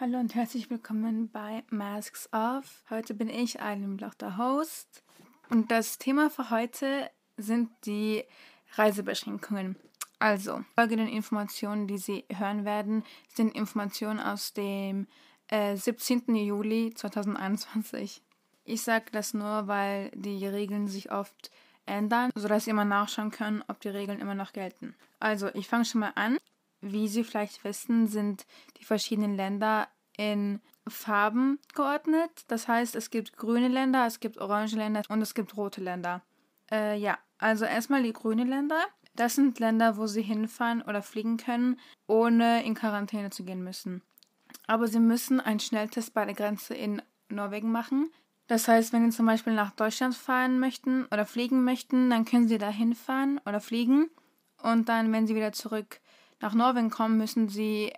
Hallo und herzlich willkommen bei Masks Off. Heute bin ich Eileen Bloch, der Host. Und das Thema für heute sind die Reisebeschränkungen. Also, folgenden Informationen, die Sie hören werden, sind Informationen aus dem äh, 17. Juli 2021. Ich sage das nur, weil die Regeln sich oft ändern, sodass Sie immer nachschauen können, ob die Regeln immer noch gelten. Also, ich fange schon mal an. Wie Sie vielleicht wissen, sind die verschiedenen Länder in Farben geordnet. Das heißt, es gibt grüne Länder, es gibt orange Länder und es gibt rote Länder. Äh, ja, also erstmal die grünen Länder. Das sind Länder, wo Sie hinfahren oder fliegen können, ohne in Quarantäne zu gehen müssen. Aber Sie müssen einen Schnelltest bei der Grenze in Norwegen machen. Das heißt, wenn Sie zum Beispiel nach Deutschland fahren möchten oder fliegen möchten, dann können Sie da hinfahren oder fliegen. Und dann, wenn Sie wieder zurück nach Norwegen kommen, müssen Sie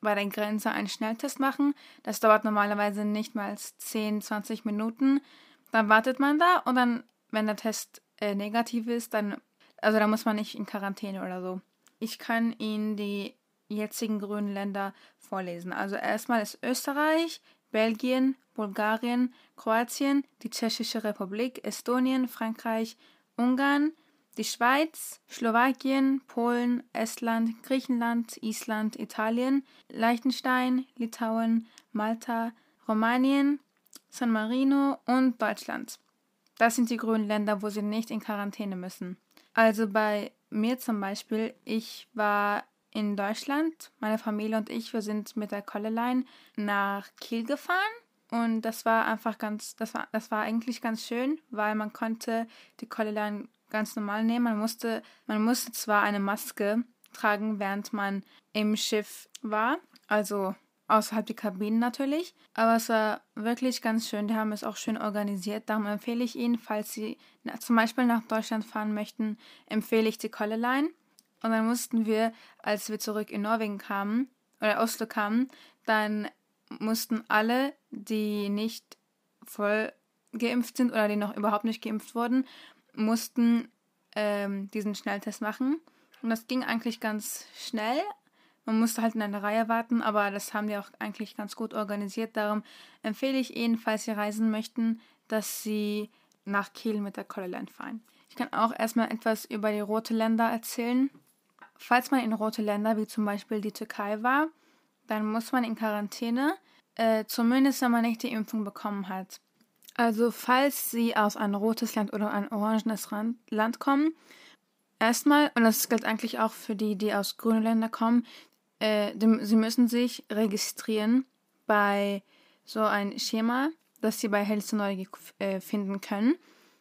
bei der Grenze einen Schnelltest machen. Das dauert normalerweise nicht mal 10, 20 Minuten. Dann wartet man da und dann, wenn der Test äh, negativ ist, dann, also da muss man nicht in Quarantäne oder so. Ich kann Ihnen die jetzigen grünen Länder vorlesen. Also erstmal ist Österreich, Belgien, Bulgarien, Kroatien, die Tschechische Republik, Estonien, Frankreich, Ungarn, die Schweiz, Slowakien, Polen, Estland, Griechenland, Island, Italien, Liechtenstein, Litauen, Malta, Rumänien, San Marino und Deutschland. Das sind die grünen Länder, wo sie nicht in Quarantäne müssen. Also bei mir zum Beispiel, ich war in Deutschland, meine Familie und ich, wir sind mit der Colleline nach Kiel gefahren und das war einfach ganz, das war, das war eigentlich ganz schön, weil man konnte die Colleline ganz normal nehmen. Man musste, man musste zwar eine Maske tragen, während man im Schiff war, also außerhalb der Kabinen natürlich, aber es war wirklich ganz schön. Die haben es auch schön organisiert. Darum empfehle ich Ihnen, falls Sie zum Beispiel nach Deutschland fahren möchten, empfehle ich die Colleline. Und dann mussten wir, als wir zurück in Norwegen kamen, oder Oslo kamen, dann mussten alle, die nicht voll geimpft sind oder die noch überhaupt nicht geimpft wurden, mussten ähm, diesen Schnelltest machen. Und das ging eigentlich ganz schnell. Man musste halt in einer Reihe warten, aber das haben die auch eigentlich ganz gut organisiert. Darum empfehle ich Ihnen, falls Sie reisen möchten, dass Sie nach Kiel mit der Colorline fahren. Ich kann auch erstmal etwas über die rote Länder erzählen. Falls man in rote Länder wie zum Beispiel die Türkei war, dann muss man in Quarantäne, äh, zumindest wenn man nicht die Impfung bekommen hat. Also falls Sie aus ein rotes Land oder ein orangenes Land kommen, erstmal, und das gilt eigentlich auch für die, die aus grünen Ländern kommen, äh, Sie müssen sich registrieren bei so ein Schema, das Sie bei Neugier äh, finden können.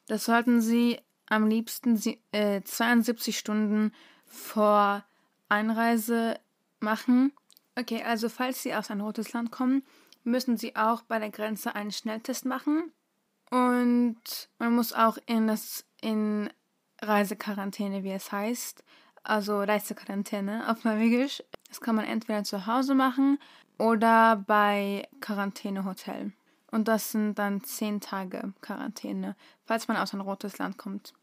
Das sollten Sie am liebsten äh, 72 Stunden vor Einreise machen. Okay, also falls Sie aus ein rotes Land kommen, müssen Sie auch bei der Grenze einen Schnelltest machen. Und man muss auch in das in Reisequarantäne, wie es heißt, also Reisequarantäne auf Norwegisch. Das kann man entweder zu Hause machen oder bei Quarantänehotel. Und das sind dann zehn Tage Quarantäne, falls man aus ein rotes Land kommt.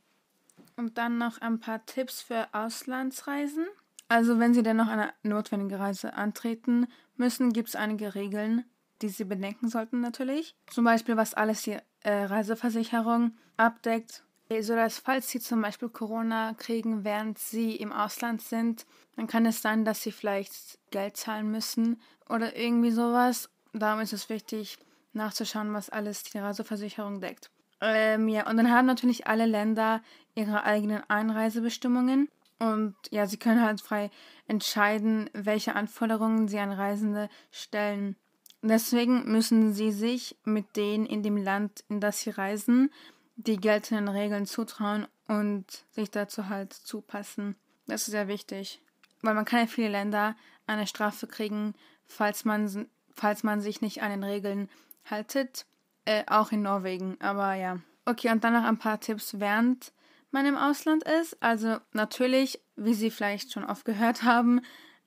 Und dann noch ein paar Tipps für Auslandsreisen. Also wenn Sie denn noch eine notwendige Reise antreten müssen, gibt es einige Regeln, die Sie bedenken sollten natürlich. Zum Beispiel, was alles die äh, Reiseversicherung abdeckt, sodass falls Sie zum Beispiel Corona kriegen, während Sie im Ausland sind, dann kann es sein, dass Sie vielleicht Geld zahlen müssen oder irgendwie sowas. Darum ist es wichtig, nachzuschauen, was alles die Reiseversicherung deckt. Ähm, ja, und dann haben natürlich alle Länder ihre eigenen Einreisebestimmungen. Und ja, sie können halt frei entscheiden, welche Anforderungen sie an Reisende stellen. Deswegen müssen sie sich mit denen in dem Land, in das sie reisen, die geltenden Regeln zutrauen und sich dazu halt zupassen. Das ist sehr wichtig. Weil man kann ja viele Länder eine Strafe kriegen, falls man, falls man sich nicht an den Regeln haltet. Äh, auch in Norwegen. Aber ja. Okay, und dann noch ein paar Tipps, während man im Ausland ist. Also natürlich, wie Sie vielleicht schon oft gehört haben,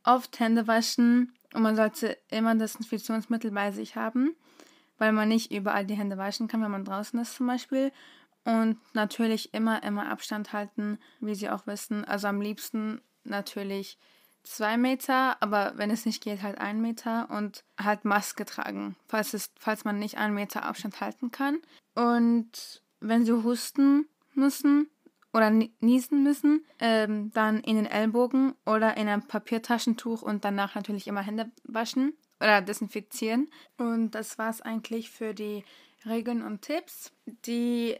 oft Hände waschen, und man sollte immer Desinfektionsmittel bei sich haben, weil man nicht überall die Hände waschen kann, wenn man draußen ist zum Beispiel. Und natürlich immer, immer Abstand halten, wie Sie auch wissen. Also am liebsten natürlich zwei Meter, aber wenn es nicht geht, halt ein Meter und halt Maske tragen, falls, es, falls man nicht einen Meter Abstand halten kann. Und wenn sie husten müssen oder niesen müssen, ähm, dann in den Ellbogen oder in ein Papiertaschentuch und danach natürlich immer Hände waschen oder desinfizieren. Und das war es eigentlich für die Regeln und Tipps. Die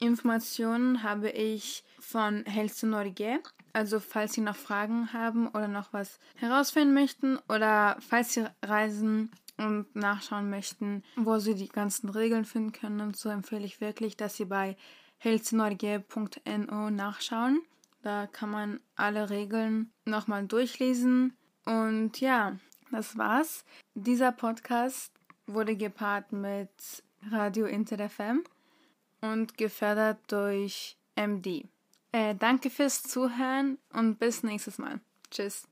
Informationen habe ich von Helse Norge. Also falls Sie noch Fragen haben oder noch was herausfinden möchten oder falls Sie reisen und nachschauen möchten, wo Sie die ganzen Regeln finden können, so empfehle ich wirklich, dass Sie bei helsenorge.no nachschauen. Da kann man alle Regeln nochmal durchlesen. Und ja, das war's. Dieser Podcast wurde gepaart mit Radio Inter FM und gefördert durch MD. Äh, danke fürs Zuhören und bis nächstes Mal. Tschüss.